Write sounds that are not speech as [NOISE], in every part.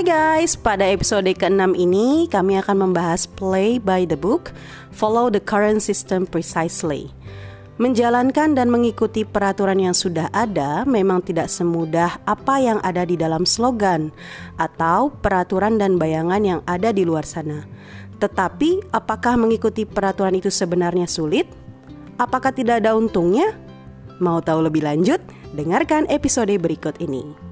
Hai guys, pada episode ke-6 ini kami akan membahas play by the book, follow the current system precisely. Menjalankan dan mengikuti peraturan yang sudah ada memang tidak semudah apa yang ada di dalam slogan atau peraturan dan bayangan yang ada di luar sana. Tetapi, apakah mengikuti peraturan itu sebenarnya sulit? Apakah tidak ada untungnya? Mau tahu lebih lanjut? Dengarkan episode berikut ini.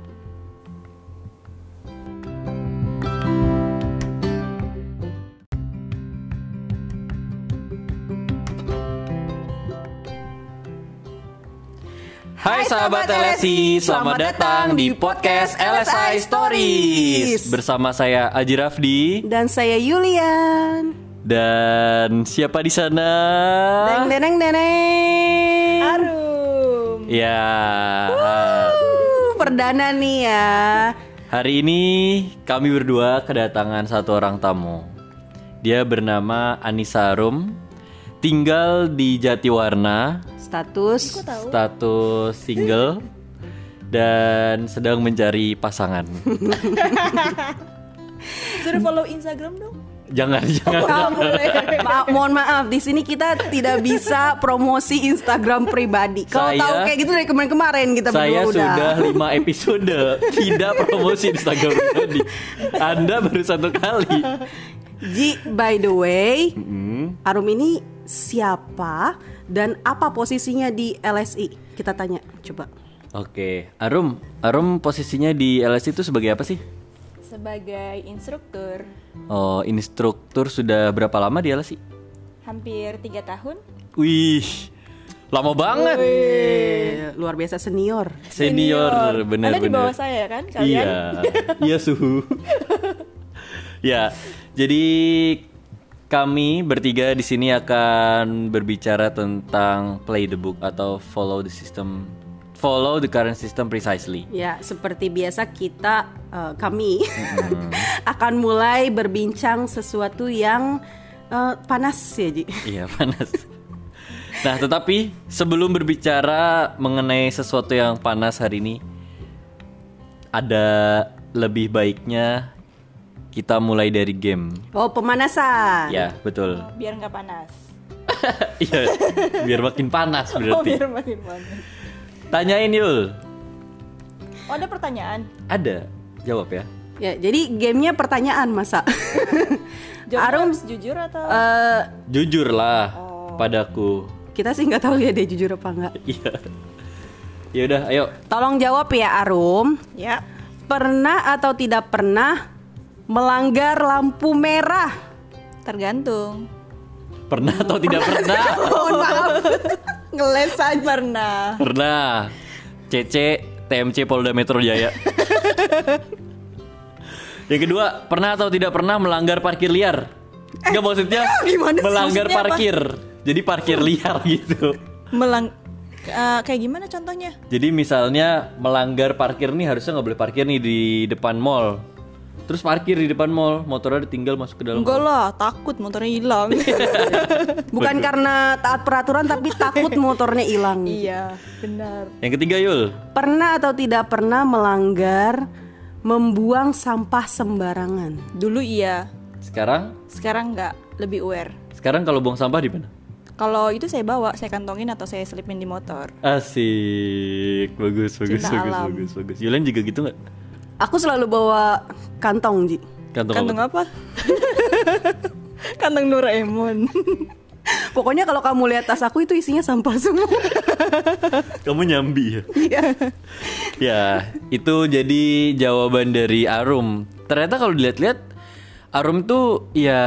Hai sahabat LSI, selamat datang di podcast LSI Stories. Bersama saya Aji Rafdi. Dan saya Yulian. Dan siapa di sana? Deng deneng deneng Arum. Ya. Uh, Perdana nih ya. Hari ini kami berdua kedatangan satu orang tamu. Dia bernama Anissa Arum Tinggal di Jatiwarna status status single dan sedang mencari pasangan. [LAUGHS] Suruh follow Instagram dong. Jangan, jangan. [LAUGHS] Ma mohon maaf, di sini kita tidak bisa promosi Instagram pribadi. Kalau tahu kayak gitu dari kemarin-kemarin kita Saya udah. sudah lima [LAUGHS] episode tidak promosi Instagram pribadi. Anda baru satu kali. Ji, by the way, mm -hmm. Arum ini siapa? Dan apa posisinya di LSI? Kita tanya, coba. Oke, Arum, Arum posisinya di LSI itu sebagai apa sih? Sebagai instruktur. Oh, instruktur sudah berapa lama di LSI? Hampir tiga tahun. Wih, lama banget. Wih, luar biasa senior. Senior, senior. benar Anda di bawah saya kan, kalian? Iya, iya suhu. [LAUGHS] ya, jadi kami bertiga di sini akan berbicara tentang play the book atau follow the system follow the current system precisely. Ya, seperti biasa kita uh, kami [LAUGHS] hmm. akan mulai berbincang sesuatu yang uh, panas ya, Ji. Iya, panas. Nah, tetapi sebelum berbicara mengenai sesuatu yang panas hari ini ada lebih baiknya kita mulai dari game. Oh, pemanasan. Ya, betul. Oh, biar nggak panas. [LAUGHS] Iya, biar makin panas berarti. Oh, biar makin panas. Tanyain Yul. Oh, ada pertanyaan? Ada. Jawab ya. Ya, jadi gamenya pertanyaan masa. [LAUGHS] Arum jujur atau? Uh, jujur lah oh. padaku. Kita sih nggak tahu ya dia jujur apa enggak. [LAUGHS] Iya. ya udah, ayo. Tolong jawab ya Arum. Ya. Pernah atau tidak pernah melanggar lampu merah? Tergantung. Pernah atau tidak pernah? [LAUGHS] Maaf. Ngeles aja pernah. Pernah. CC TMC Polda Metro Jaya. [LAUGHS] Yang kedua, pernah atau tidak pernah melanggar parkir liar? Enggak maksudnya [LAUGHS] Gimana melanggar maksudnya parkir. Apa? Jadi parkir liar gitu. Melang uh, kayak gimana contohnya? Jadi misalnya melanggar parkir nih harusnya nggak boleh parkir nih di depan mall Terus parkir di depan mall, motornya ditinggal masuk ke dalam. Enggak lah, takut motornya hilang. [LAUGHS] Bukan Betul. karena taat peraturan tapi takut motornya hilang. iya, benar. Yang ketiga Yul. Pernah atau tidak pernah melanggar membuang sampah sembarangan? Dulu iya. Sekarang? Sekarang enggak, lebih aware. Sekarang kalau buang sampah di mana? Kalau itu saya bawa, saya kantongin atau saya selipin di motor. Asik, bagus, bagus, Cinta bagus, alam. bagus, bagus. Yulen juga gitu nggak? Aku selalu bawa kantong, Ji. Kantong, kantong apa? apa? [LAUGHS] kantong Doraemon. [LAUGHS] Pokoknya kalau kamu lihat tas aku itu isinya sampah semua. [LAUGHS] kamu nyambi ya? Iya. ya, itu jadi jawaban dari Arum. Ternyata kalau dilihat-lihat Arum tuh ya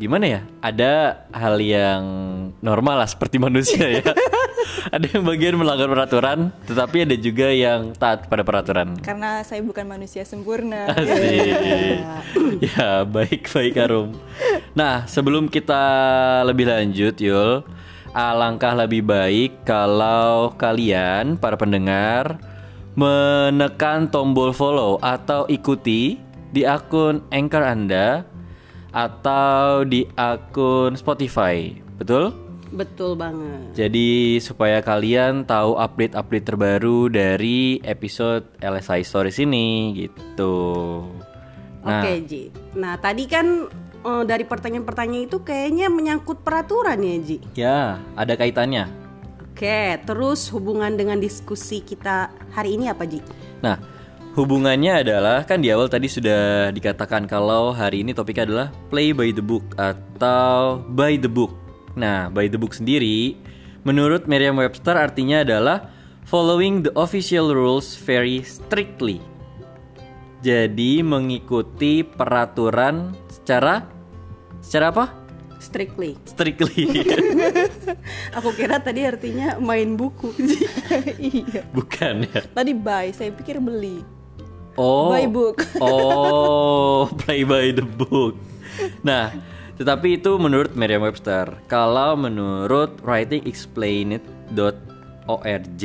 gimana ya? Ada hal yang normal lah seperti manusia ya. [LAUGHS] ada yang bagian melanggar peraturan, tetapi ada juga yang taat pada peraturan. Karena saya bukan manusia sempurna. [LAUGHS] Asik. [LAUGHS] ya, baik-baik Arum. Nah, sebelum kita lebih lanjut, Yul, alangkah lebih baik kalau kalian para pendengar menekan tombol follow atau ikuti di akun Anchor Anda atau di akun Spotify. Betul? Betul banget. Jadi supaya kalian tahu update-update terbaru dari episode LSI Stories ini gitu. Nah. Oke Ji. Nah tadi kan eh, dari pertanyaan-pertanyaan itu kayaknya menyangkut peraturan ya Ji. Ya, ada kaitannya. Oke, terus hubungan dengan diskusi kita hari ini apa Ji? Nah, hubungannya adalah kan di awal tadi sudah dikatakan kalau hari ini topiknya adalah play by the book atau by the book. Nah, by the book sendiri menurut Merriam-Webster artinya adalah following the official rules very strictly. Jadi mengikuti peraturan secara secara apa? Strictly. Strictly. [LAUGHS] Aku kira tadi artinya main buku. [LAUGHS] iya. Bukan ya. Tadi buy, saya pikir beli. Oh. By book. Oh, [LAUGHS] play by the book. Nah, tetapi itu menurut Merriam-Webster. Kalau menurut writingexplained.org,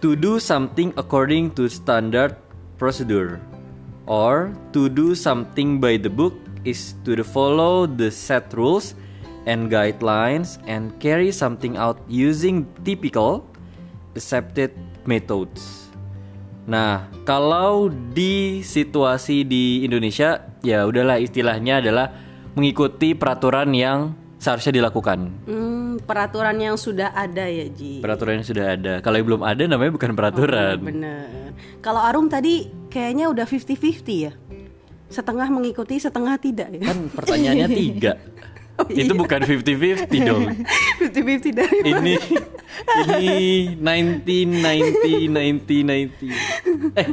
to do something according to standard procedure or to do something by the book is to follow the set rules and guidelines and carry something out using typical accepted methods. Nah, kalau di situasi di Indonesia, ya udahlah istilahnya adalah mengikuti peraturan yang seharusnya dilakukan. Hmm, peraturan yang sudah ada ya Ji. Peraturan yang sudah ada. Kalau yang belum ada namanya bukan peraturan. Bener. Kalau Arum tadi kayaknya udah 50-50 ya. Setengah mengikuti, setengah tidak ya. Kan pertanyaannya [LAUGHS] tiga. Itu bukan 50-50 dong. [LAUGHS] 50-50 dari ini ini 19 90 90 90. Eh,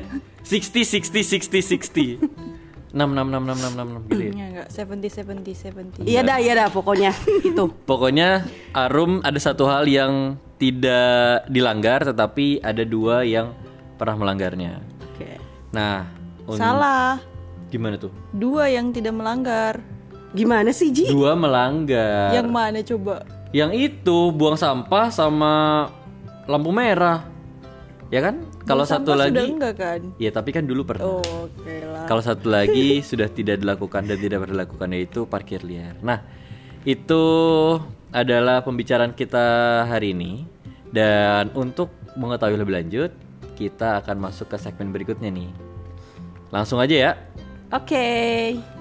60 60 60 60. 6 6 6 6 6 6 gitu ya. Ya enggak, 70 70 70. Iya dah, iya dah pokoknya itu. Pokoknya Arum ada satu hal yang tidak dilanggar tetapi ada dua yang pernah melanggarnya. Oke. Nah, un- Salah. Gimana tuh? Dua yang tidak melanggar. Gimana sih Ji? Dua melanggar. Yang mana coba? Yang itu buang sampah sama lampu merah. Ya kan? Kalau satu lagi sudah enggak kan? Ya, tapi kan dulu pernah. Oh, oke lah. Kalau satu lagi [LAUGHS] sudah tidak dilakukan dan tidak pernah dilakukan yaitu parkir liar. Nah, itu adalah pembicaraan kita hari ini. Dan untuk mengetahui lebih lanjut, kita akan masuk ke segmen berikutnya nih. Langsung aja ya. Oke.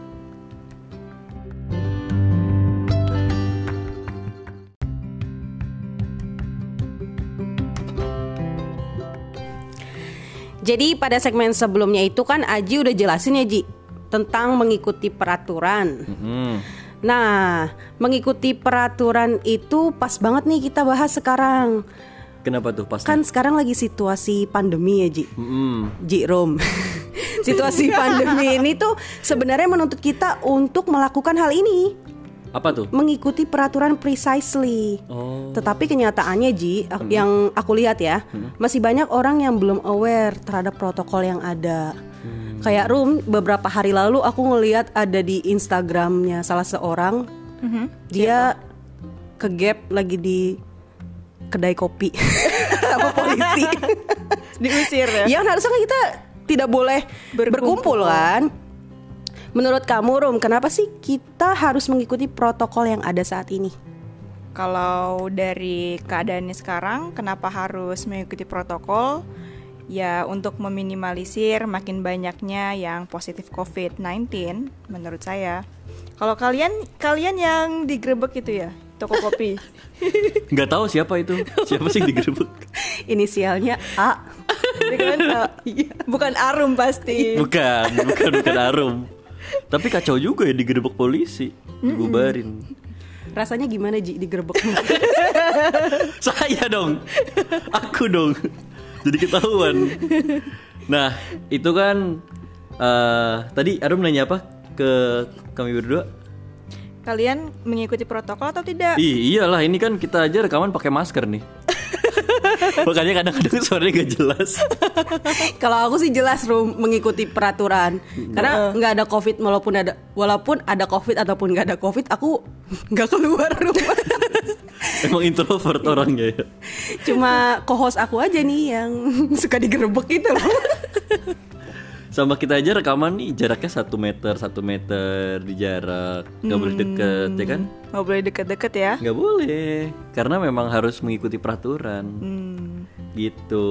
Jadi pada segmen sebelumnya itu kan Aji udah jelasin ya Ji tentang mengikuti peraturan. Hmm. Nah, mengikuti peraturan itu pas banget nih kita bahas sekarang. Kenapa tuh pas? Kan sekarang lagi situasi pandemi ya Ji. Hmm. Ji Rom. [LAUGHS] Situasi pandemi ini tuh sebenarnya menuntut kita untuk melakukan hal ini, Apa tuh? mengikuti peraturan precisely. Oh. Tetapi kenyataannya Ji, ak- yang aku lihat ya, masih banyak orang yang belum aware terhadap protokol yang ada. Kayak Rum, beberapa hari lalu aku ngelihat ada di Instagramnya salah seorang, dia ke Gap lagi di kedai kopi [LAUGHS] sama polisi. Diusir ya. yang harusnya kan kita tidak boleh berkumpul, kan. Menurut kamu Rum, kenapa sih kita harus mengikuti protokol yang ada saat ini? Kalau dari keadaannya sekarang, kenapa harus mengikuti protokol? Ya, untuk meminimalisir makin banyaknya yang positif COVID-19, menurut saya. Kalau kalian, kalian yang digerebek itu ya, toko kopi. [LAUGHS] Nggak tahu siapa itu. Siapa sih yang digerebek? [LAUGHS] Inisialnya A. Bukan, uh, bukan Arum pasti. Bukan, bukan bukan Arum. Tapi kacau juga ya digerebek polisi, dibubarin. Rasanya gimana Ji digerebek? [LAUGHS] Saya dong. Aku dong. Jadi ketahuan. Nah, itu kan eh tadi Arum nanya apa ke kami berdua? Kalian mengikuti protokol atau tidak? Iyalah ini kan kita aja rekaman pakai masker nih. Makanya kadang-kadang suaranya gak jelas. [LAUGHS] Kalau aku sih jelas Rum mengikuti peraturan. Karena nggak ada covid walaupun ada walaupun ada covid ataupun nggak ada covid aku nggak keluar rumah. [LAUGHS] Emang introvert orangnya ya. Cuma co-host aku aja nih yang [LAUGHS] suka digerebek itu loh. Sama kita aja rekaman nih jaraknya satu meter satu meter di jarak nggak boleh deket ya kan? Nggak boleh deket-deket ya? nggak boleh karena memang harus mengikuti peraturan Hmm. gitu.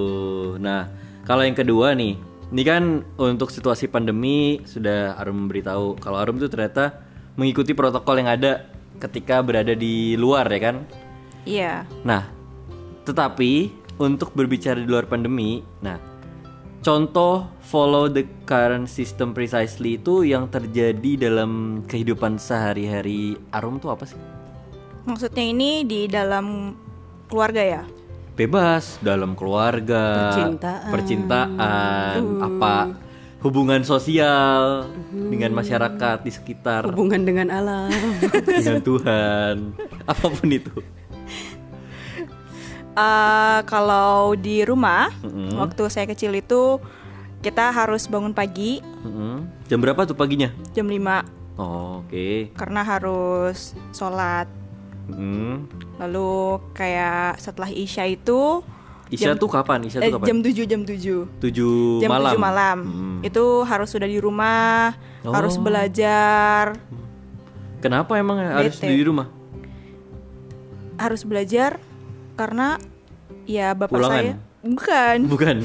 Nah kalau yang kedua nih Ini kan untuk situasi pandemi sudah Arum memberitahu kalau Arum tuh ternyata mengikuti protokol yang ada ketika berada di luar ya kan. Iya. Nah, tetapi untuk berbicara di luar pandemi, nah contoh follow the current system precisely itu yang terjadi dalam kehidupan sehari-hari Arum tuh apa sih? Maksudnya ini di dalam keluarga ya? Bebas dalam keluarga, Percintaan. percintaan, apa hubungan sosial dengan masyarakat di sekitar, Hubungan dengan alam. [LAUGHS] dengan Tuhan, apa pun itu. Eh, [LAUGHS] kalau di rumah, waktu saya kecil itu kita harus bangun pagi Mm-mm. Jam berapa tuh paginya? jam 5 Oh, Oke. karena harus sholat. Mm. Lalu kayak setelah Isya itu Isya Jam- tuh kapan? Isya eh, tuh kapan? jam 7 jam 7. 7 Jam malam. 7 malam. Hmm. Itu harus sudah di rumah, harus Oh. belajar, Kenapa emang harus Bete. di rumah? harus belajar karena ya bapak Ulangan? saya bukan. Bukan.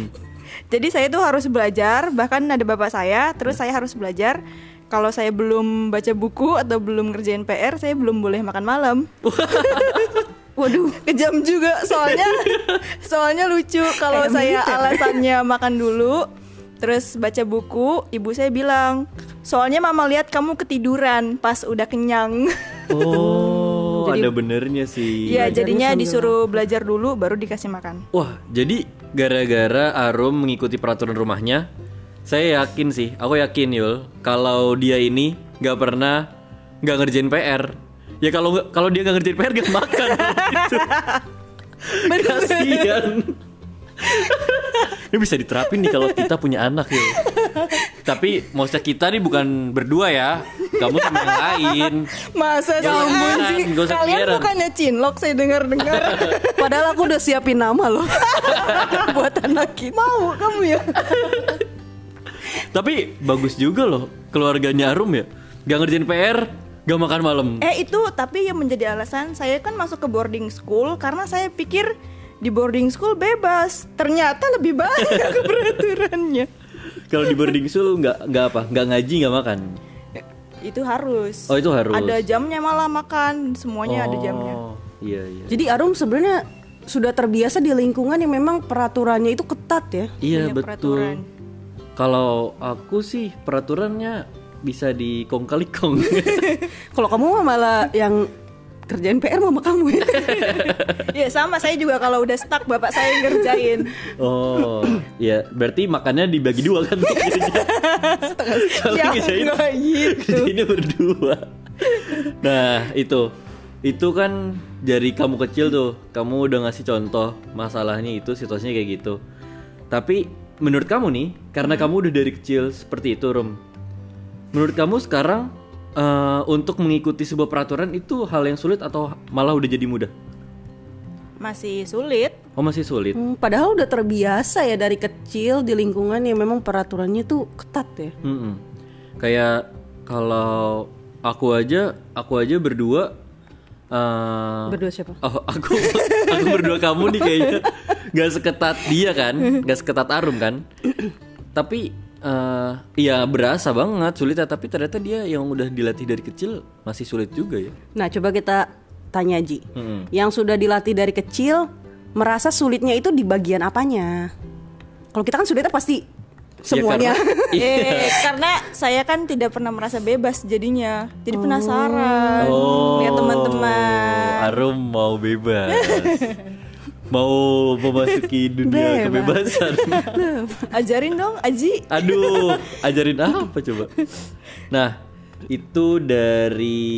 Jadi saya tuh harus belajar, bahkan ada bapak saya, terus saya harus belajar. Kalau saya belum baca buku atau belum ngerjain PR, saya belum boleh makan malam. [LAUGHS] Waduh, kejam juga soalnya soalnya lucu kalau saya alasannya [LAUGHS] makan dulu terus baca buku, ibu saya bilang, "Soalnya mama lihat kamu ketiduran pas udah kenyang." [LAUGHS] Oh, Jadi- ada benernya sih. Iya, jadinya disuruh belajar dulu baru dikasih makan. Wah, jadi gara-gara Arum mengikuti peraturan rumahnya, saya yakin sih, aku yakin Yul, kalau dia ini nggak pernah nggak ngerjain PR. Ya kalau kalau dia nggak ngerjain PR gak makan. [LAUGHS] gitu. Kasian. Ini bisa diterapin nih kalau kita punya anak ya. Tapi maksudnya kita nih bukan berdua ya. Kamu sama yang lain. [LAUGHS] Masa sih Ya usah Kalian bukannya cinlok saya dengar-dengar. [LAUGHS] Padahal aku udah siapin nama loh [LAUGHS] buat anak kita. Mau kamu ya? Tapi bagus juga loh keluarganya Arum ya. Gak ngerjain PR, gak makan malam. Eh itu tapi yang menjadi alasan saya kan masuk ke boarding school karena saya pikir di boarding school bebas. Ternyata lebih banyak peraturannya. Kalau di boarding school nggak nggak apa nggak ngaji nggak makan. Itu harus. Oh itu harus. Ada jamnya malah makan, semuanya ada jamnya. Oh, Iya iya. Jadi Arum sebenarnya sudah terbiasa di lingkungan yang memang peraturannya itu ketat ya. Iya betul. Kalau aku sih peraturannya bisa di kong kali kong. [LAUGHS] Kalau kamu malah yang kerjain PR mama kamu ya. Iya [LAUGHS] sama saya juga kalau udah stuck bapak saya yang ngerjain. oh iya berarti makannya dibagi dua kan? Kalau Ya, ngerjain gitu. berdua. Nah itu itu kan dari kamu kecil tuh kamu udah ngasih contoh masalahnya itu situasinya kayak gitu. Tapi menurut kamu nih karena kamu udah dari kecil seperti itu Rom. Menurut kamu sekarang eh, untuk mengikuti sebuah peraturan itu hal yang sulit atau malah udah jadi mudah? Masih sulit. Oh masih sulit. Hmm, padahal udah terbiasa ya dari kecil di lingkungan yang memang peraturannya tuh ketat ya. Mm-mm. Kayak kalau aku aja, aku aja berdua. eh, Berdua siapa? Oh aku, [LAUGHS] aku berdua kamu nih kayaknya nggak seketat dia kan, nggak seketat Arum kan. Tapi eh ya berasa banget sulitnya. Tapi ternyata dia yang udah dilatih dari kecil masih sulit juga ya. Nah, coba kita tanya Ji. Mm-mm. Yang sudah dilatih dari kecil merasa sulitnya itu di bagian apanya? Kalau kita kan sulitnya pasti semuanya. karena- [LAUGHS] Iya. Eh, karena saya kan tidak pernah merasa bebas jadinya. Jadi penasaran Oh, lihat teman-teman. Arum mau bebas. [LAUGHS] mau memasuki [LAUGHS] dunia Bebas. kebebasan. [LAUGHS] Ajarin dong, Aji. Aduh, [LAUGHS] ajarin apa coba? Nah, itu dari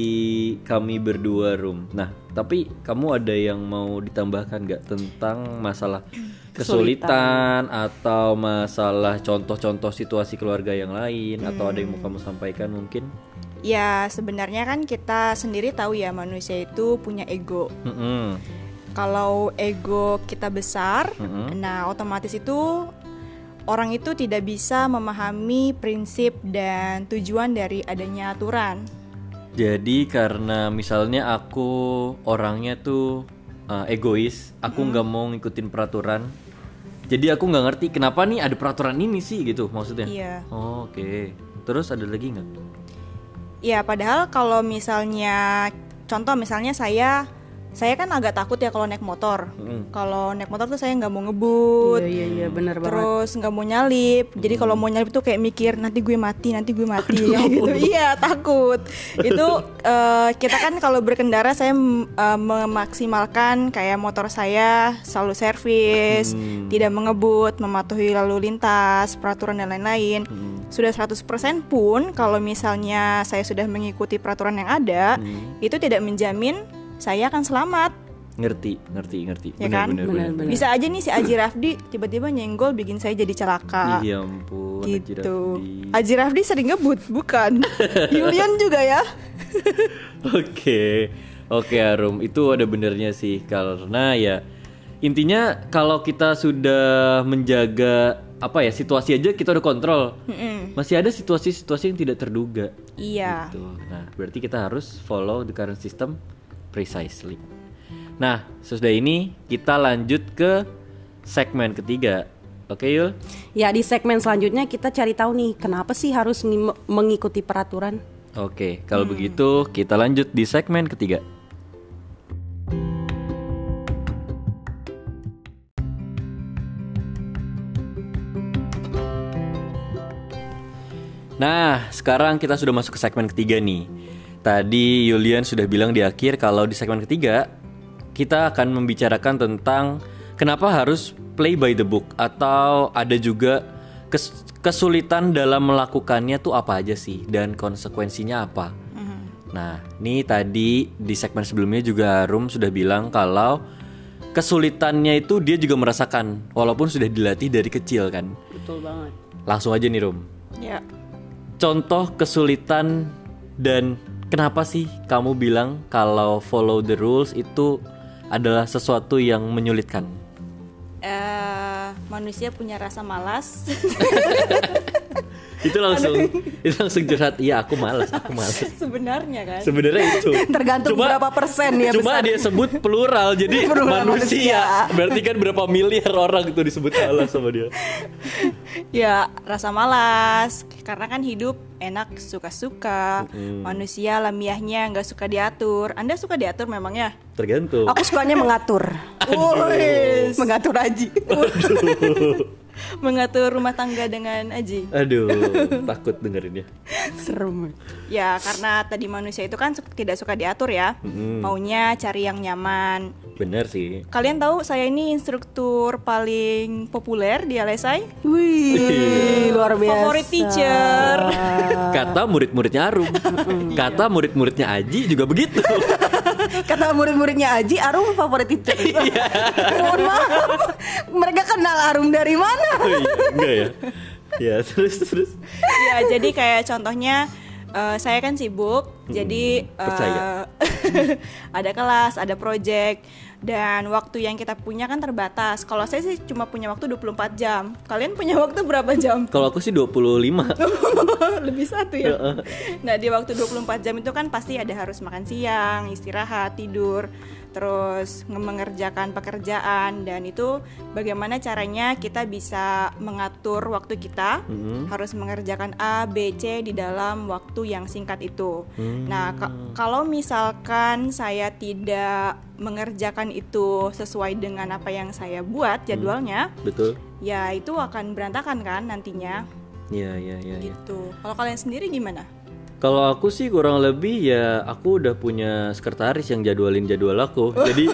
kami berdua room. Nah, tapi kamu ada yang mau ditambahkan nggak tentang masalah kesulitan atau masalah contoh-contoh situasi keluarga yang lain atau ada yang mau kamu sampaikan mungkin? Ya sebenarnya kan kita sendiri tahu ya manusia itu punya ego. Mm-mm. Kalau ego kita besar, Mm-mm. nah otomatis itu orang itu tidak bisa memahami prinsip dan tujuan dari adanya aturan. Jadi karena misalnya aku orangnya tuh uh, egois, aku nggak mau ngikutin peraturan. Jadi aku nggak ngerti kenapa nih ada peraturan ini sih gitu maksudnya. Iya. Oh, Oke. Terus ada lagi nggak? Ya padahal kalau misalnya contoh misalnya saya saya kan agak takut ya kalau naik motor. Mm. Kalau naik motor tuh saya nggak mau ngebut. Iya iya iya benar banget. Terus nggak mau nyalip. Jadi kalau mau nyalip tuh kayak mikir nanti gue mati, nanti gue mati [LAUGHS] kayak gitu. Iya takut. [LAUGHS] Itu eh, kita kan kalau berkendara saya eh, memaksimalkan kayak motor saya selalu servis, Hmm. tidak mengebut, mematuhi lalu lintas, peraturan dan lain-lain. Hmm. Sudah 100% pun kalau misalnya saya sudah mengikuti peraturan yang ada, Hmm. itu tidak menjamin saya akan selamat. Ngerti, ngerti, ngerti. Ya Benar, kan? benar, benar. Benar. Bisa aja nih si Aji Rafdi tiba-tiba nyenggol bikin saya jadi celaka. Iya ampun, gitu. Rafdi. Aji Rafdi sering ngebut, bukan? [LAUGHS] Yulian juga ya. Oke, oke Arum, itu ada benernya sih karena ya intinya kalau kita sudah menjaga apa ya situasi aja kita udah kontrol, masih ada situasi-situasi yang tidak terduga. Iya. Gitu. Nah, berarti kita harus follow the current system precisely. Nah, sesudah ini kita lanjut ke segmen ketiga. Oke, Yul? Ya di segmen selanjutnya kita cari tahu nih kenapa sih harus mengikuti peraturan. Oke, kalau begitu kita lanjut di segmen ketiga. Nah, sekarang kita sudah masuk ke segmen ketiga nih. Tadi Yulian sudah bilang di akhir kalau di segmen ketiga kita akan membicarakan tentang kenapa harus play by the book atau ada juga kes- kesulitan dalam melakukannya tuh apa aja sih dan konsekuensinya apa. Nah, ini tadi di segmen sebelumnya juga Rum sudah bilang kalau kesulitannya itu dia juga merasakan walaupun sudah dilatih dari kecil kan. Betul banget. Langsung aja nih Rum Ya. contoh kesulitan dan kenapa sih kamu bilang kalau follow the rules itu adalah sesuatu yang menyulitkan? Eh, manusia punya rasa malas. [LAUGHS] itu langsung itu langsung curhat iya aku malas aku malas [LAUGHS] Sebenarnya kan. sebenarnya itu Tergantung berapa persen ya cuma besar. dia sebut plural jadi [LAUGHS] Plural manusia. manusia. berarti kan berapa miliar orang itu disebut malas sama dia Ya, rasa malas karena kan hidup enak suka-suka. Manusia lamiahnya nggak suka diatur. Anda suka diatur memangnya? tergantung Aku sukanya mengatur. Wih, mengatur aji. [LAUGHS] mengatur rumah tangga dengan Aji. aduh [LAUGHS] takut dengerinnya Serem. Ya, karena tadi manusia itu kan tidak suka diatur ya. Maunya cari yang nyaman. bener sih Kalian tahu saya ini instruktur paling populer di LSI? Wih, luar biasa. Favorit teacher. [LAUGHS] kata murid-muridnya Arum kata murid-muridnya Aji juga begitu [LAUGHS] Kata murid-muridnya Aji, Arum favorit teacher. Mohon maaf, mereka kenal Arum dari mana? Oh [LAUGHS] iya, enggak ya? Ya terus terus. ya, jadi kayak contohnya eh, saya kan sibuk, jadi eh, percaya. [LAUGHS] ada kelas, ada project dan waktu yang kita punya kan terbatas. Kalau saya sih cuma punya waktu 24 jam. Kalian punya waktu berapa jam? [LAUGHS] Kalau aku sih 25 Lebih satu ya. Nah, di waktu 24 jam itu kan pasti ada harus makan siang, istirahat, tidur, terus nge- mengerjakan pekerjaan dan itu bagaimana caranya kita bisa mengatur waktu kita harus mengerjakan A, B, C di dalam waktu yang singkat itu. Nah, ka- kalau misalkan saya tidak mengerjakan itu sesuai dengan apa yang saya buat jadwalnya, Betul ya itu akan berantakan kan nantinya. Iya iya iya ya. Gitu. Kalau kalian sendiri gimana? Kalau aku sih kurang lebih ya aku udah punya sekretaris yang jadwalin jadwal aku. [LAUGHS] Jadi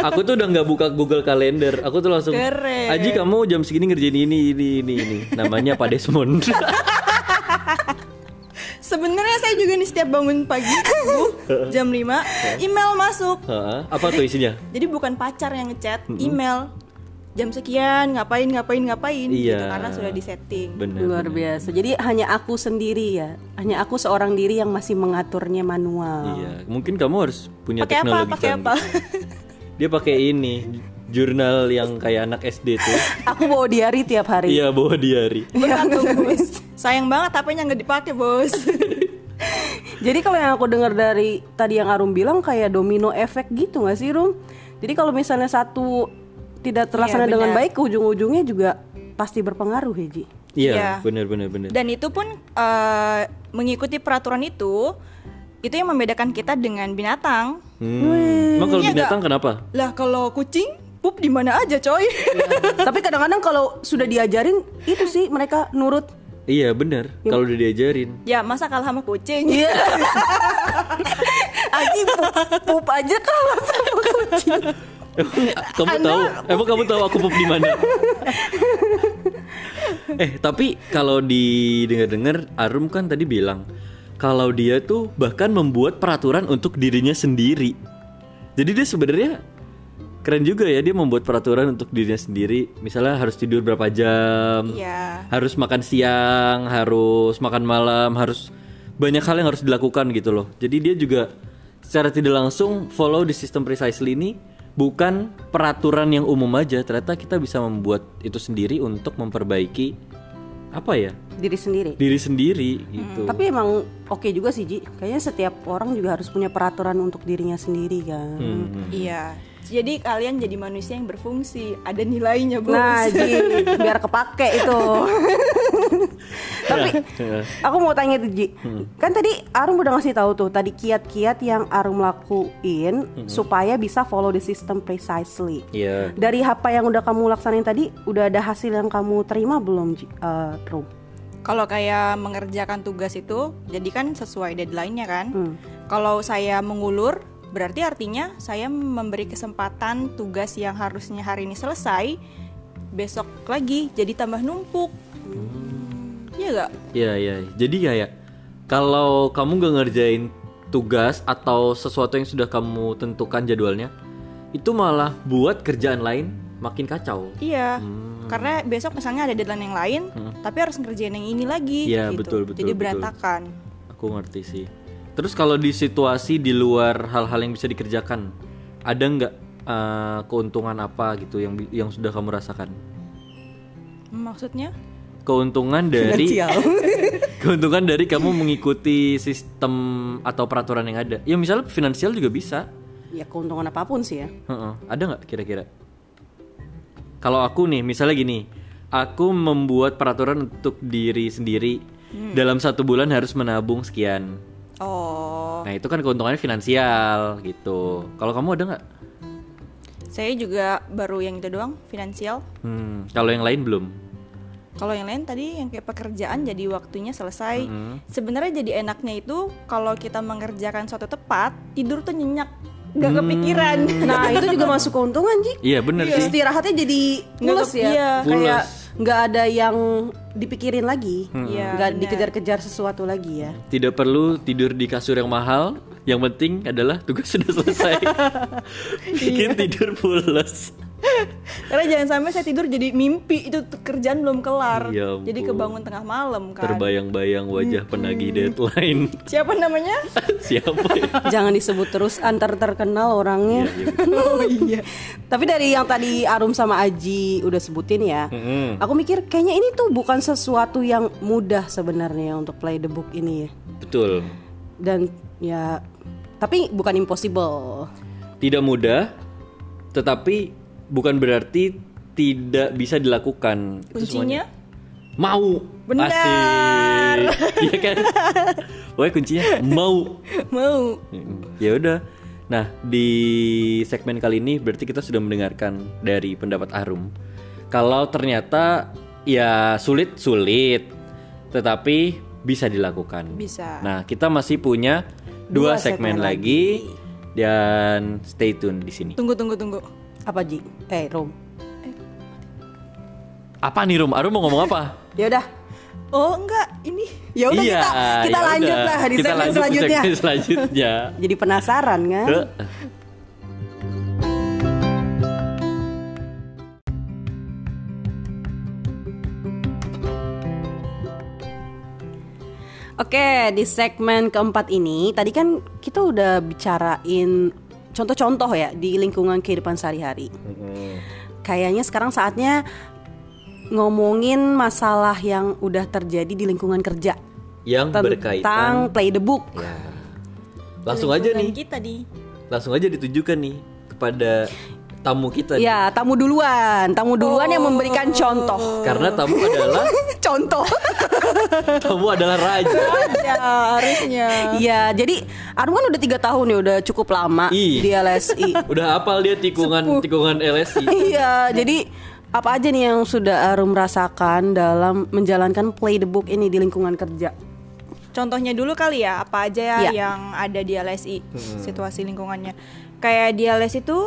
aku tuh udah nggak buka Google Calendar. Aku tuh langsung Keren. Aji kamu jam segini ngerjain ini ini ini ini. Namanya Pak Desmond. [LAUGHS] Sebenarnya saya juga nih setiap bangun pagi [LAUGHS] jam 5 email masuk. Apa tuh isinya? Jadi bukan pacar yang ngechat, email jam sekian ngapain ngapain ngapain gitu Iya. karena sudah disetting. Bener Luar biasa. Jadi hanya aku sendiri ya, hanya aku seorang diri yang masih mengaturnya manual. Iya mungkin kamu harus punya Pakai apa? teknologi Pakai canggih. apa? [LAUGHS] Dia pakai ini jurnal yang kayak anak SD tuh [LAUGHS] Aku bawa diary tiap hari. Iya bawa diary [LAUGHS] Bergantung bos. Sayang banget HP-nya nggak dipakai bos. Jadi kalau yang aku dengar dari tadi yang Arum bilang kayak domino efek gitu nggak sih Rum? Jadi kalau misalnya satu tidak terlaksana Iya, dengan baik ujung-ujungnya juga pasti berpengaruh ya Ji. Iya, Iya. benar benar benar. Dan itu pun eh, mengikuti peraturan itu, itu yang membedakan kita dengan binatang. Hmm. Emang kalau Iya binatang kenapa? Lah kalau kucing pup di mana aja coy. [LAUGHS] Tapi kadang-kadang kalau sudah diajarin itu sih mereka nurut. Iya benar. Kalau udah diajarin. ya masa kalah sama kucing. Iya. [LAUGHS] Aji pup, pup aja kalah sama kucing. [LAUGHS] Kamu tahu? Emang kamu [LAUGHS] tahu aku pup di mana? [LAUGHS] eh tapi kalau didengar-dengar Arum kan tadi bilang kalau dia tuh bahkan membuat peraturan untuk dirinya sendiri. Jadi dia sebenarnya keren juga ya dia membuat peraturan untuk dirinya sendiri. Misalnya harus tidur berapa jam, Iya. harus makan siang, harus makan malam, harus banyak hal yang harus dilakukan gitu loh. Jadi dia juga secara tidak langsung follow di sistem precisely ini bukan peraturan yang umum aja. Ternyata kita bisa membuat itu sendiri untuk memperbaiki apa ya Diri sendiri. diri sendiri gitu. Tapi emang oke juga sih Ji. Kayaknya setiap orang juga harus punya peraturan untuk dirinya sendiri kan. Hmm. Iya. Jadi kalian jadi manusia yang berfungsi, ada nilainya, Bos. Nah, [LAUGHS] Ji, biar kepake itu. [LAUGHS] Tapi aku mau tanya tuh Ji. Kan tadi Arum udah ngasih tahu tuh tadi kiat-kiat yang Arum lakuin supaya bisa follow the system precisely. Iya. Dari apa yang udah kamu laksanain tadi, udah ada hasil yang kamu terima belum, Ji? Rum? Kalau kayak mengerjakan tugas itu, jadi kan sesuai deadline-nya kan. Hmm. Kalau saya mengulur, berarti artinya saya memberi kesempatan tugas yang harusnya hari ini selesai, besok lagi jadi tambah numpuk. Iya gak? Iya iya. Jadi kayak kalau kamu gak ngerjain tugas atau sesuatu yang sudah kamu tentukan jadwalnya, itu malah buat kerjaan lain makin kacau. Iya. Hmm. Karena besok misalnya ada deadline yang lain, tapi harus ngerjain yang ini lagi. Iya, gitu. betul, betul, Jadi betul. berantakan. Aku ngerti sih. Terus kalau di situasi di luar hal-hal yang bisa dikerjakan, ada nggak eh, keuntungan apa gitu yang yang sudah kamu rasakan? Maksudnya? Keuntungan dari [LAUGHS] keuntungan dari kamu mengikuti sistem atau peraturan yang ada. Ya misalnya finansial juga bisa. ya keuntungan apa pun sih ya. Heeh. Ada nggak kira-kira? Kalau aku nih, misalnya gini, aku membuat peraturan untuk diri sendiri dalam satu bulan harus menabung sekian. Oh, Nah itu kan keuntungannya finansial gitu. Kalau kamu ada nggak? saya juga baru yang itu doang, finansial. Hmm, kalau yang lain belum. Kalau yang lain tadi yang kayak pekerjaan jadi waktunya selesai. Mm-hmm. Sebenarnya jadi enaknya itu kalau kita mengerjakan suatu tepat, tidur tuh nyenyak, Hmm. nggak kepikiran. Nah, itu juga masuk keuntungan, Ji. Iya bener sih. Istirahatnya jadi ke- ya. iya. Kayak. Nggak ada yang dipikirin lagi. Iya, Nggak benar. dikejar-kejar sesuatu lagi ya. Tidak perlu tidur di kasur yang mahal. Yang penting adalah tugas [LAUGHS] sudah selesai. [LAUGHS] Bikin tidur pules. Karena jangan sampai saya tidur jadi mimpi itu kerjaan belum kelar. Ya ampun. jadi kebangun tengah malam kan. Terbayang-bayang wajah penagih deadline. [LAUGHS] Siapa namanya? [LAUGHS] Siapa ya? Jangan disebut terus antar terkenal orangnya. Iya, [LAUGHS] oh iya. Tapi dari yang tadi Arum sama Aji udah sebutin ya, Mm-mm. aku mikir kayaknya ini tuh bukan sesuatu yang mudah sebenarnya untuk play the book ini ya. Betul. Dan ya, tapi bukan impossible. Tidak mudah, tetapi bukan berarti tidak bisa dilakukan. Itu Kuncinya? semuanya. mau. Benar. [LAUGHS] Iya kan? Pokoknya kuncinya mau. [LAUGHS] Mau. Ya udah. Nah, di segmen kali ini berarti kita sudah mendengarkan dari pendapat Arum. Kalau ternyata ya sulit-sulit, tetapi bisa dilakukan. Bisa. Nah, kita masih punya dua, Dua segmen, segmen lagi dan stay tune di sini. Tunggu tunggu tunggu. Apa Ji? Eh, Rom. Apa nih Rum? Arum mau ngomong apa? [LAUGHS] Ya udah. Oh enggak, ini Ya udah Iya, kita kita ya lanjut udah. lah di Kita segmen lanjut selanjutnya. segmen selanjutnya. [LAUGHS] Jadi penasaran kan? Ke- Oke, di segmen keempat ini tadi kan kita udah bicarain contoh-contoh ya di lingkungan kehidupan sehari-hari. Kayaknya sekarang saatnya ngomongin masalah yang udah terjadi di lingkungan kerja Yang tentang berkaitan play the book. Ya. Langsung aja nih, kita di langsung aja ditujukan nih kepada tamu kita. nih. Ya, tamu duluan. Tamu duluan yang memberikan contoh. Karena tamu adalah [LAUGHS] Contoh. [LAUGHS] tamu adalah raja. Ya, harusnya. Iya, jadi Arum kan udah tiga tahun ya, udah cukup lama Ih. di LSI. [LAUGHS] Udah hafal dia tikungan tikungan LSI. iya, jadi apa aja nih yang sudah Arum rasakan dalam menjalankan play the book ini di lingkungan kerja? Contohnya dulu kali ya, apa aja ya Iya. yang ada di LSI, situasi lingkungannya. Kayak di LSI itu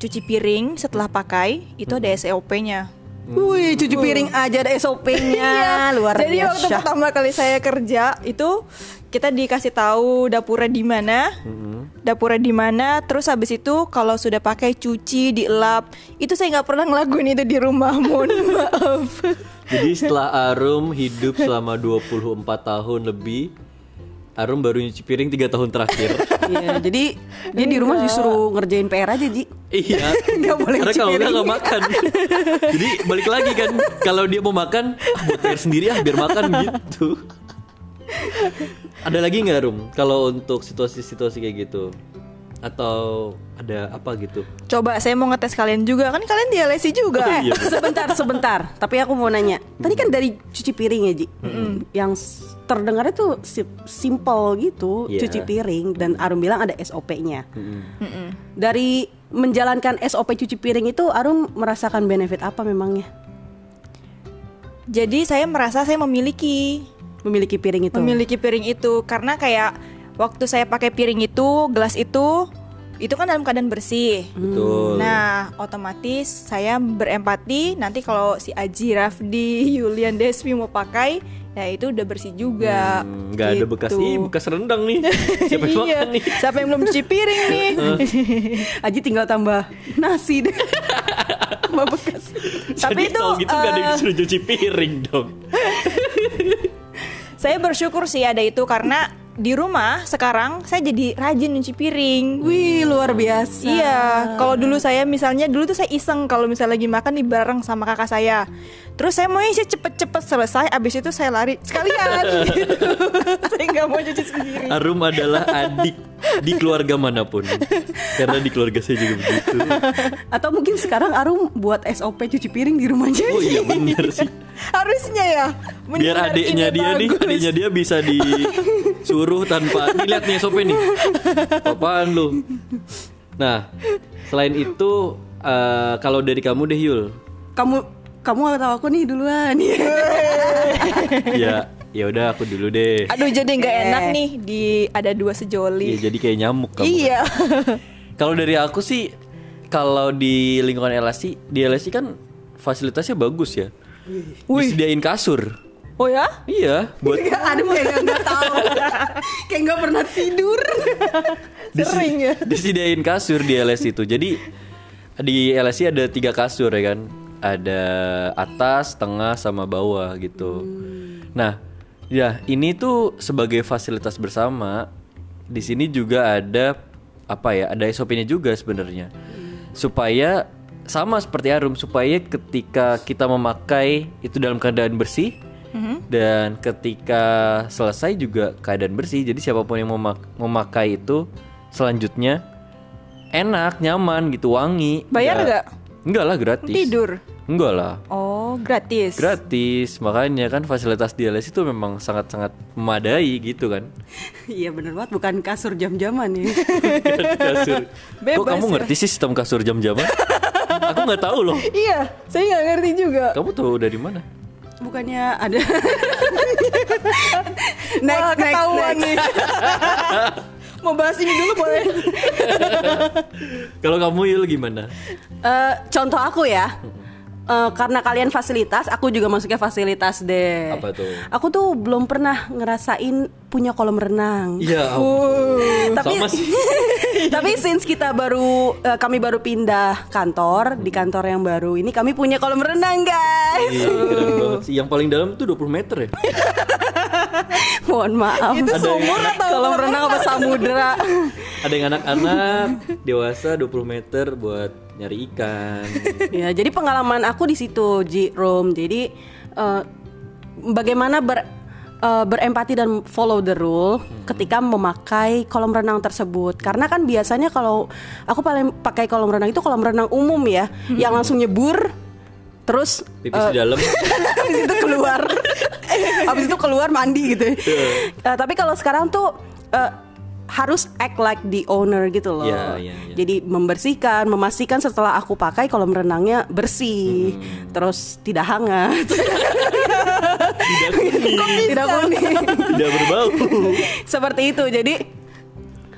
cuci piring setelah pakai itu ada SOP-nya. Wih, cuci piring aja ada SOP-nya, [LAUGHS] luar Jadi biasa. waktu pertama kali saya kerja itu kita dikasih tahu dapurnya di mana, dapurnya di mana. Terus habis itu kalau sudah pakai cuci, dielap. Itu saya nggak pernah ngelakuin itu di rumah, [LAUGHS] mohon maaf. Jadi setelah Arum hidup selama 24 tahun lebih, Arum baru nyuci piring tiga tahun terakhir. [LAUGHS] Iya, jadi dia di rumah disuruh ngerjain PR aja, Ji. iya. [LAUGHS] Nggak boleh Karena kalau enggak nggak makan. [LAUGHS] Jadi balik lagi kan, kalau dia mau makan, ah, buat PR sendiri ah biar makan gitu. Ada lagi nggak Rum? Kalau untuk situasi-situasi kayak gitu, atau ada apa gitu? Coba saya mau ngetes kalian juga kan kalian di LSI juga. Oh, iya. sebentar, sebentar. Tapi aku mau nanya. Tadi kan dari cuci piring ya, Ji. Yang s- terdengarnya tuh si- simple gitu, Iya. cuci piring dan Arum bilang ada SOP-nya. Dari menjalankan SOP cuci piring itu Arum merasakan benefit apa memangnya? Jadi saya merasa saya memiliki Memiliki piring itu. memiliki piring itu karena kayak waktu saya pakai piring itu, gelas itu itu kan dalam keadaan bersih. Betul. Nah, otomatis saya berempati nanti kalau si Aji, Rafdi, [LAUGHS] Yulian, Desmi mau pakai, ya itu udah bersih juga. Hmm, nggak ada bekas Gitu. ih bekas rendang nih. [LAUGHS] Siapa yang iya. nih? Siapa yang belum cuci piring nih? [LAUGHS] Aji tinggal tambah nasi deh. [LAUGHS] Tambah bekas. Tapi Jadi itu, kalau gitu nggak ada yang eh, disuruh cuci piring dong. saya bersyukur sih ada itu karena di rumah sekarang saya jadi rajin nyuci piring. Wih, luar biasa. Iya, kalau dulu saya misalnya dulu tuh saya iseng kalau misalnya lagi makan nih bareng sama kakak saya. Terus saya mau sih cepet-cepet selesai, abis itu saya lari sekalian. [LAUGHS] gitu. saya nggak mau cuci sendiri. Arum adalah adik di keluarga mana pun. Karena di keluarga saya juga begitu. Atau mungkin sekarang Arum buat SOP cuci piring di rumahnya. Oh iya bener sih. Harusnya ya. Biar adiknya dia nih, bagus. adiknya dia bisa disuruh tanpa nih lihat nih SOP nih. Apaan lu? Nah, selain itu eh, kalau dari kamu deh Yul. Kamu kamu atau aku nih duluan. Ya, ya udah aku dulu deh. Aduh jadi nggak Eh. enak nih di ada dua sejoli. Iya, jadi kayak nyamuk kamu. Iya. Kalau dari aku sih kalau di lingkungan LSI, di LSI kan fasilitasnya bagus ya. Disediain kasur. Oh ya? Iya, buat Aduh kayak nggak tahu. [LAUGHS] kayak nggak pernah tidur. [LAUGHS] Sering ya? disediain kasur di LSI itu. Jadi di LSI ada tiga kasur ya kan. Ada atas, tengah, sama bawah gitu. Nah, ya ini tuh sebagai fasilitas bersama. Di sini juga ada apa ya? Ada SOP-nya juga sebenarnya. Supaya sama seperti Arum supaya ketika kita memakai itu dalam keadaan bersih dan ketika selesai juga keadaan bersih. Jadi siapa pun yang memak- memakai itu selanjutnya enak, nyaman gitu, wangi. Bayar nggak? Enggak lah gratis. Tidur. Enggak lah. Oh gratis. Gratis, makanya kan fasilitas di LS itu memang sangat-sangat memadai gitu kan. [LAUGHS] Iya bener banget bukan kasur jam-jaman ya. [LAUGHS] kasur. [LAUGHS] Kok Bebas kamu ya. ngerti sih sistem kasur jam-jaman? Aku nggak tahu loh. [LAUGHS] Iya, saya nggak ngerti juga. Kamu tahu dari mana? Bukannya ada [LAUGHS] next, Wah, next, next. nih. [LAUGHS] Mau bahas ini dulu boleh? Kalau kamu Yul gimana? Eh, contoh aku ya. Eh, karena kalian fasilitas, aku juga masuknya fasilitas deh. Apa tuh? Aku tuh belum pernah ngerasain punya kolam renang. Iya. tapi Sama sih. [LAUGHS] tapi since kita baru eh, kami baru pindah kantor di kantor yang baru ini kami punya kolam renang guys. Iya, keren banget sih. Yang paling dalam tuh 20 meter ya. [LAUGHS] Mohon maaf. Itu Ada sumur yang- atau kolam renang apa samudera? Ada yang anak-anak dewasa 20 meter buat nyari ikan. [LAUGHS] ya, jadi pengalaman aku di situ, Ji Rom. Jadi eh, bagaimana ber uh, berempati dan follow the rule ketika memakai kolam renang tersebut. Karena kan biasanya kalau aku paling pakai kolam renang itu kolam renang umum ya, yang langsung nyebur terus Pipis di dalam. [LAUGHS] habis itu keluar [LAUGHS] habis itu keluar mandi gitu Eh, tapi kalau sekarang tuh eh, harus act like the owner gitu loh Iya, iya, iya. jadi membersihkan memastikan setelah aku pakai kolam renangnya bersih Hmm. terus tidak hangat Tidak kuning, [LAUGHS] tidak kuning tidak berbau. [LAUGHS] seperti itu jadi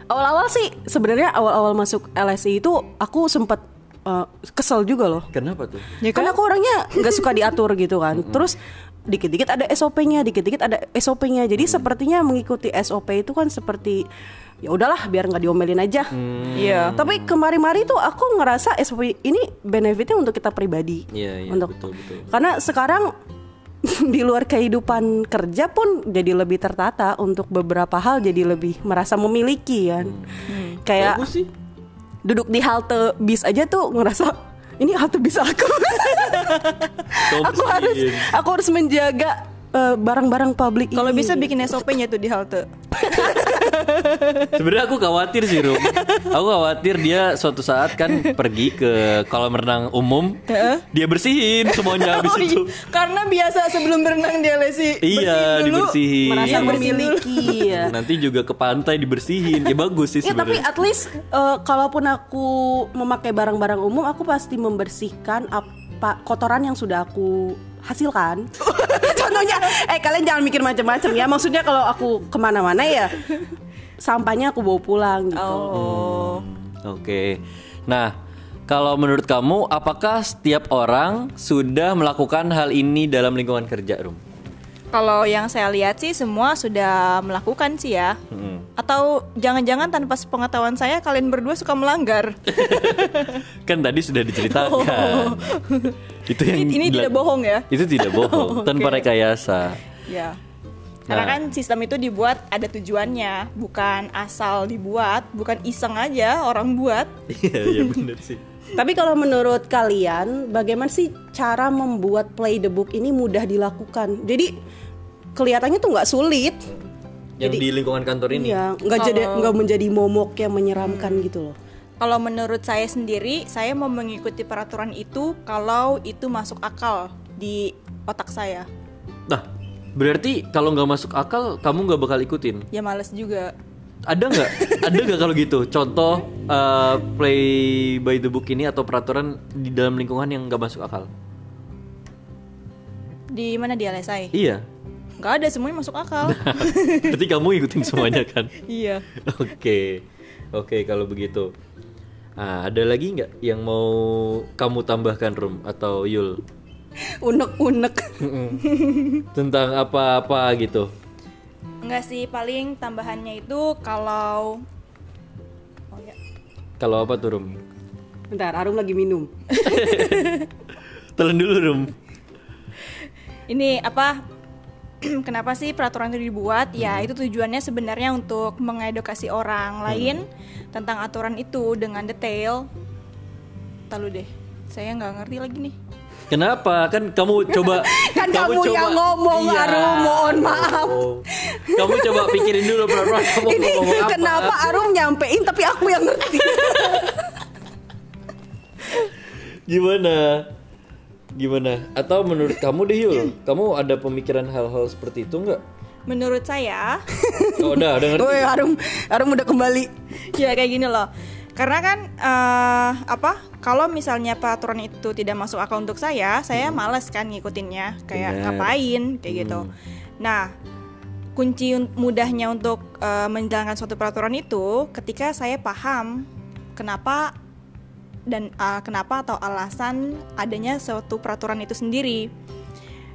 awal-awal sih sebenarnya awal-awal masuk LSI itu aku sempat eh, kesel juga loh Kenapa tuh? Ya kan aku orangnya nggak suka diatur gitu kan. Terus dikit-dikit ada SOP-nya, dikit-dikit ada SOP-nya. Jadi sepertinya mengikuti SOP itu kan seperti ya udahlah biar nggak diomelin aja. Iya. Tapi kemari-mari tuh aku ngerasa SOP ini benefitnya untuk kita pribadi. Iya, iya, untuk betul, betul. karena sekarang [LAUGHS] di luar kehidupan kerja pun jadi lebih tertata untuk beberapa hal jadi lebih merasa memiliki kan. Kayak Bagus sih. duduk di halte bis aja tuh ngerasa ini halte bis aku. [LAUGHS] Aku harus aku harus menjaga eh, barang-barang publik Kalau bisa bikin SOP-nya tuh di halte. Sebenarnya aku khawatir sih Rum. Aku khawatir dia suatu saat kan pergi ke kolam renang umum Dia bersihin semuanya [LAUGHS] habis Oh, iya. itu. Karena biasa sebelum berenang dia lesi Iya dibersihin. Merasa memiliki ya. Nanti juga ke pantai dibersihin. Ya bagus sih Ya tapi sebenarnya. at least eh, kalaupun aku memakai barang-barang umum aku pasti membersihkan apa kotoran yang sudah aku hasilkan. [LAUGHS] Contohnya, eh kalian jangan mikir macam-macam ya. Maksudnya kalau aku ke mana-mana ya sampahnya aku bawa pulang gitu. Oh. Oke Nah kalau menurut kamu apakah setiap orang sudah melakukan hal ini dalam lingkungan kerja Rum? Kalau yang saya lihat sih semua sudah melakukan sih ya. Hmm. Atau jangan-jangan tanpa sepengetahuan saya kalian berdua suka melanggar. [LAUGHS] Kan tadi sudah diceritakan Itu yang ini ini dila- tidak bohong ya. Itu tidak [LAUGHS] bohong Tanpa rekayasa Ya. Karena Nah. kan sistem itu dibuat ada tujuannya, bukan asal dibuat, bukan iseng aja orang buat. Iya iya benar sih [LAUGHS] Tapi kalau menurut kalian, bagaimana sih cara membuat play the book ini mudah dilakukan? Jadi kelihatannya tuh nggak sulit, Yang di lingkungan kantor ini ya nggak jadi nggak menjadi momok yang menyeramkan gitu loh. Kalau menurut saya sendiri, saya mau mengikuti peraturan itu kalau itu masuk akal di otak saya. Nah berarti kalau nggak masuk akal kamu nggak bakal ikutin Ya males juga. ada nggak ada nggak kalau gitu contoh uh, play by the book ini atau peraturan di dalam lingkungan yang nggak masuk akal Di mana dia lesai? iya Nggak ada, semuanya masuk akal. [LAUGHS] berarti kamu ikutin semuanya kan iya. oke oke kalau begitu ah ada lagi nggak yang mau kamu tambahkan Rum atau Yul Unek-unek. tentang apa-apa gitu Enggak sih, paling tambahannya itu kalau Oh ya. kalau apa tuh Rum Bentar, Arum lagi minum. [LAUGHS] telan dulu Rum Ini apa? [CLEARS THROAT] Kenapa sih peraturan itu dibuat? Ya, itu tujuannya sebenarnya untuk mengedukasi orang lain tentang aturan itu dengan detail. Tahu deh, saya nggak ngerti lagi nih. Kenapa? Kan kamu coba [LAUGHS] Kan kamu yang ngomong, Iya. Arum, mohon maaf. Oh. Kamu coba pikirin dulu pelan-pelan kamu Ini ngomong apa. kenapa Arum nyampein tapi aku yang ngerti. [LAUGHS] Gimana? Gimana? Atau menurut kamu deh Yul, kamu ada pemikiran hal-hal seperti itu nggak? Menurut saya, Oh, udah, udah ngerti. Woi, Arum, Arum udah kembali. ya kayak gini loh. Karena kan eh, apa? Kalau misalnya peraturan itu tidak masuk akal untuk saya, saya males kan ngikutinnya. Kayak Benar. ngapain kayak gitu. Nah, kunci un- mudahnya untuk eh, menjalankan suatu peraturan itu ketika saya paham kenapa dan eh, kenapa atau alasan adanya suatu peraturan itu sendiri.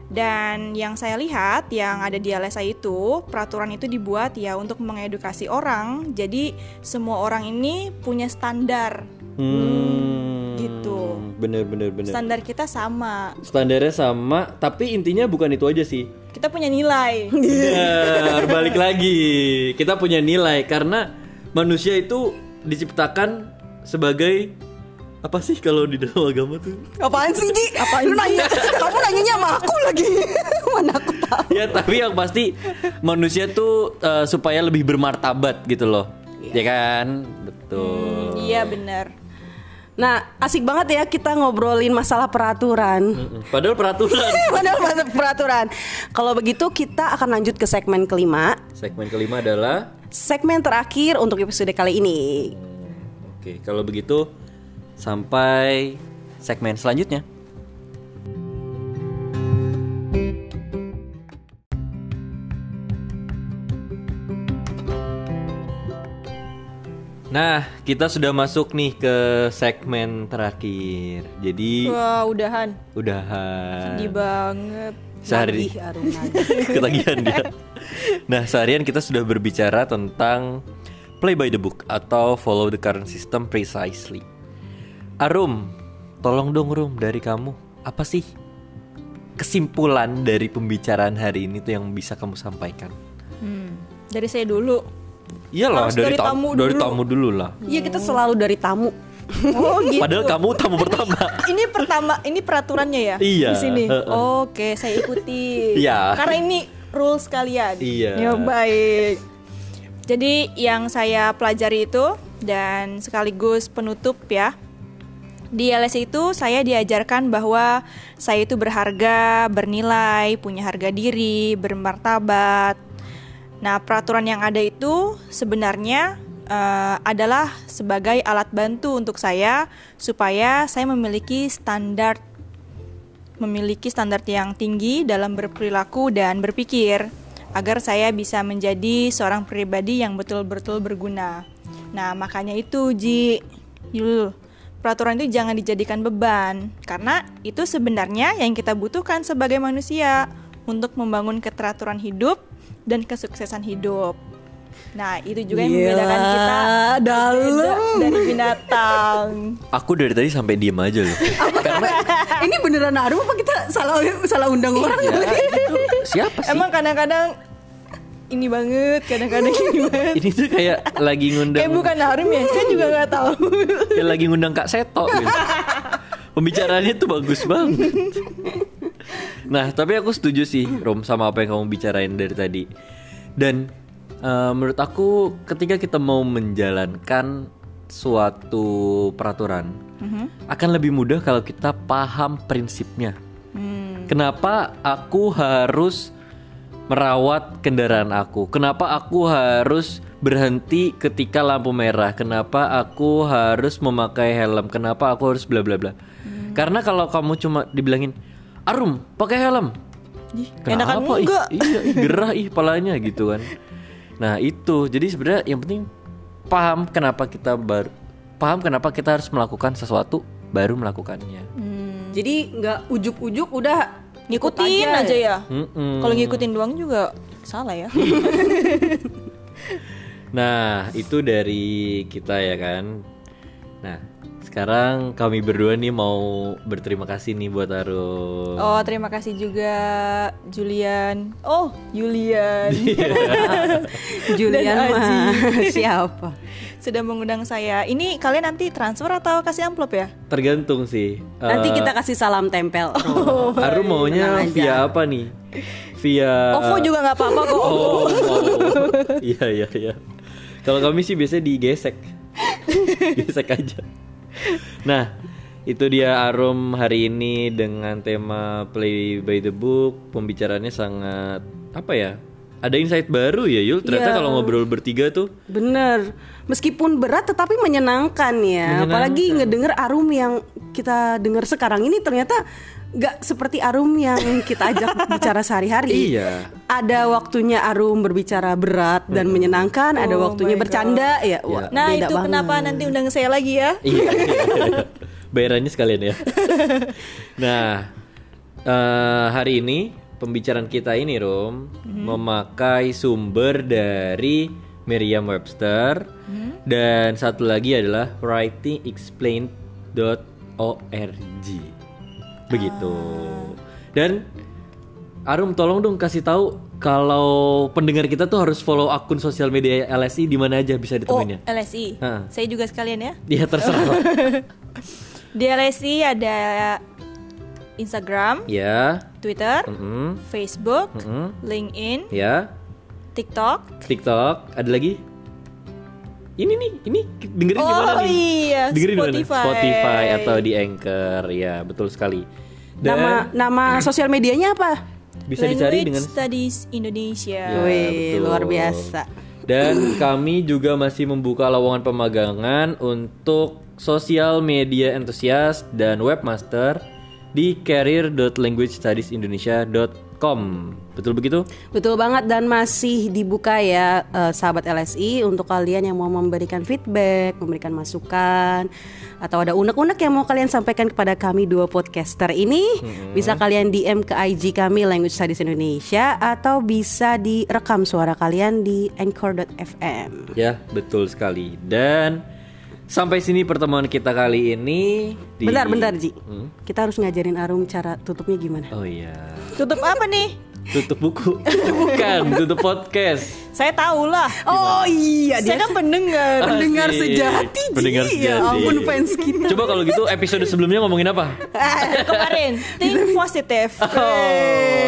Dan yang saya lihat yang ada di LSI itu peraturan itu dibuat ya untuk mengedukasi orang. Jadi semua orang ini punya standar. Hmm. Gitu. Bener bener bener. Standar kita sama. Standarnya sama, tapi intinya bukan itu aja sih. Kita punya nilai. Bener, [LAUGHS] balik lagi. Kita punya nilai karena manusia itu diciptakan sebagai apa sih kalau di dalam agama tuh? Apaan sih, Ji? Apaan Lu nanya, kamu nanyanya sama aku lagi. [LAUGHS] Mana aku tahu. ya tapi yang pasti manusia tuh eh, supaya lebih bermartabat gitu loh. Ya kan? Betul. Iya benar. Nah, asik banget ya kita ngobrolin masalah peraturan. Padahal peraturan. [LAUGHS] Padahal masalah peraturan. Kalau begitu kita akan lanjut ke segmen kelima. Segmen kelima adalah Segmen terakhir untuk episode kali ini. Oke, kalau begitu sampai segmen selanjutnya. Nah, kita sudah masuk nih ke segmen terakhir. Jadi Wah udahan. udahan. Sedih banget. Sehari [LAUGHS] [LAUGHS] ketagihan dia. Nah, seharian kita sudah berbicara tentang play by the book atau follow the current system precisely. Arum, tolong dong Rum dari kamu. Apa sih kesimpulan dari pembicaraan hari ini tuh yang bisa kamu sampaikan? Hmm, dari saya dulu. Iyalah Harus dari, dari tamu, tamu dari dulu. tamu dulu lah. Iya kita selalu dari tamu. Oh [LAUGHS] gitu. Padahal kamu tamu pertama. [LAUGHS] ini pertama, ini peraturannya ya Iya, di sini. Oke, saya ikuti. Iya. Karena ini rules kalian. Iya. Ya baik. Jadi yang saya pelajari itu dan sekaligus penutup ya. Di LSI itu saya diajarkan bahwa saya itu berharga, bernilai, punya harga diri, bermartabat. Nah, peraturan yang ada itu sebenarnya eh, adalah sebagai alat bantu untuk saya supaya saya memiliki standar memiliki standar yang tinggi dalam berperilaku dan berpikir agar saya bisa menjadi seorang pribadi yang betul-betul berguna. Nah, makanya itu Ji, Yul, peraturan itu jangan dijadikan beban karena itu sebenarnya yang kita butuhkan sebagai manusia untuk membangun keteraturan hidup dan kesuksesan hidup. Nah, itu juga yang membedakan Gila, kita dalam. dari binatang. Aku dari tadi sampai diem aja loh. Ini beneran Arum apa kita salah salah undang orang? Ya, itu siapa sih? Emang kadang-kadang ini banget, kadang-kadang ini [LAUGHS] banget. Ini tuh kayak lagi ngundang Kayak bukan Harum ya, saya juga nggak tahu. [LAUGHS] Kayak lagi ngundang Kak Seto gitu. [LAUGHS] Pembicaraannya tuh bagus banget. Nah, tapi aku setuju sih Rom sama apa yang kamu bicarain dari tadi. Dan eh, menurut aku ketika kita mau menjalankan suatu peraturan akan lebih mudah kalau kita paham prinsipnya. Kenapa aku harus merawat kendaraan aku? Kenapa aku harus berhenti ketika lampu merah? Kenapa aku harus memakai helm? Kenapa aku harus bla bla bla? Karena kalau kamu cuma dibilangin, "Arum, pakai helm." Ih, enakan Kenapa? Ih, enggak? iya, ih, gerah ih palanya gitu kan. Nah, itu. Jadi sebenarnya yang penting paham kenapa kita baru paham kenapa kita harus melakukan sesuatu baru melakukannya. Jadi nggak ujuk-ujuk udah Ngikutin ikut aja, ya. Mm-mm. Kalau ngikutin doang juga salah ya. [LAUGHS] Nah, itu dari kita ya kan. Nah, sekarang kami berdua nih mau berterima kasih nih buat Arum. Oh, terima kasih juga Julian. Oh, Julian. [LAUGHS] [LAUGHS] Julian Dan mah [LAUGHS] siapa? Sudah mengundang saya. Ini kalian nanti transfer atau kasih amplop ya? Tergantung sih. Nanti Eh, kita kasih salam tempel. Arum maunya Tenang aja. via apa nih? Via OVO juga nggak apa-apa kok. Oh. Iya, iya, iya. Kalau kami sih biasanya digesek. Gesek aja. Nah, itu dia Arum hari ini dengan tema Play by the Book. Pembicaraannya sangat apa ya? Ada insight baru ya, Yul. Ternyata Iya. kalau ngobrol bertiga tuh Bener, meskipun berat tetapi menyenangkan ya. Menyenangkan. Apalagi ngedenger Arum yang kita dengar sekarang ini ternyata nggak seperti Arum yang kita ajak [LAUGHS] bicara sehari-hari. Iya. Ada waktunya Arum berbicara berat dan menyenangkan, ada Oh waktunya my bercanda ya. Wah, Nah, beda itu banget. kenapa nanti undang saya lagi ya? [LAUGHS] Iya. Bayarannya sekalian ya. [LAUGHS] nah, eh, hari ini pembicaraan kita ini, Rom, memakai sumber dari Merriam-Webster dan satu lagi adalah writingexplained.org. Begitu. Dan Arum tolong dong kasih tahu kalau pendengar kita tuh harus follow akun sosial media LSI di mana aja bisa Oh, ditemuinnya. LSI. Heeh. Saya juga sekalian ya. Ya terserah. [LAUGHS] Di LSI ada Instagram, Ya. Twitter, Mm-mm. Facebook, Mm-mm. LinkedIn, Ya. TikTok. TikTok. Ada lagi? Ini nih, ini dengerin di Oh, mana nih? iya, dengerin di mana? Spotify. Spotify atau di Anchor. Ya, betul sekali. Dan Nama nama [CLEARS THROAT] sosial medianya apa? bisa dicari Language dengan Studies Indonesia. Ya, Wih, betul. luar biasa. Dan kami juga masih membuka lowongan pemagangan untuk sosial media entusias dan webmaster di career.languagestudiesindonesia.com. Betul begitu? Betul banget dan masih dibuka ya eh, sahabat LSI untuk kalian yang mau memberikan feedback, memberikan masukan atau ada unek-unek yang mau kalian sampaikan kepada kami dua podcaster ini bisa kalian DM ke IG kami Language Studies Indonesia atau bisa direkam suara kalian di anchor.fm. Ya, betul sekali. Dan sampai sini pertemuan kita kali ini. di- Bentar, bentar Ji. Hmm? Kita harus ngajarin Arum cara tutupnya gimana. Oh iya. Tutup apa nih? Tutup buku. [LAUGHS] Bukan, tutup podcast. Saya tahu lah. Oh iya Saya kan pendengar. pendengar sejati Ji. Pendengar Ya sejati. ampun fans kita. Coba kalau gitu episode sebelumnya ngomongin apa? [LAUGHS] Kemarin think positif. Oh,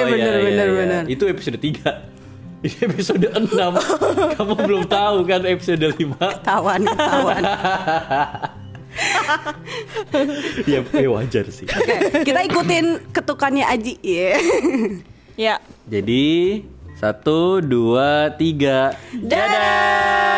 bener, iya, bener, iya, iya. bener. Itu episode 3 Ini episode 6 [LAUGHS] Kamu belum tahu kan episode 5 Tawan, tawan. Ya ya wajar sih Oke, kita ikutin ketukannya Aji. Iya. ya. Jadi Satu, dua, tiga Dadah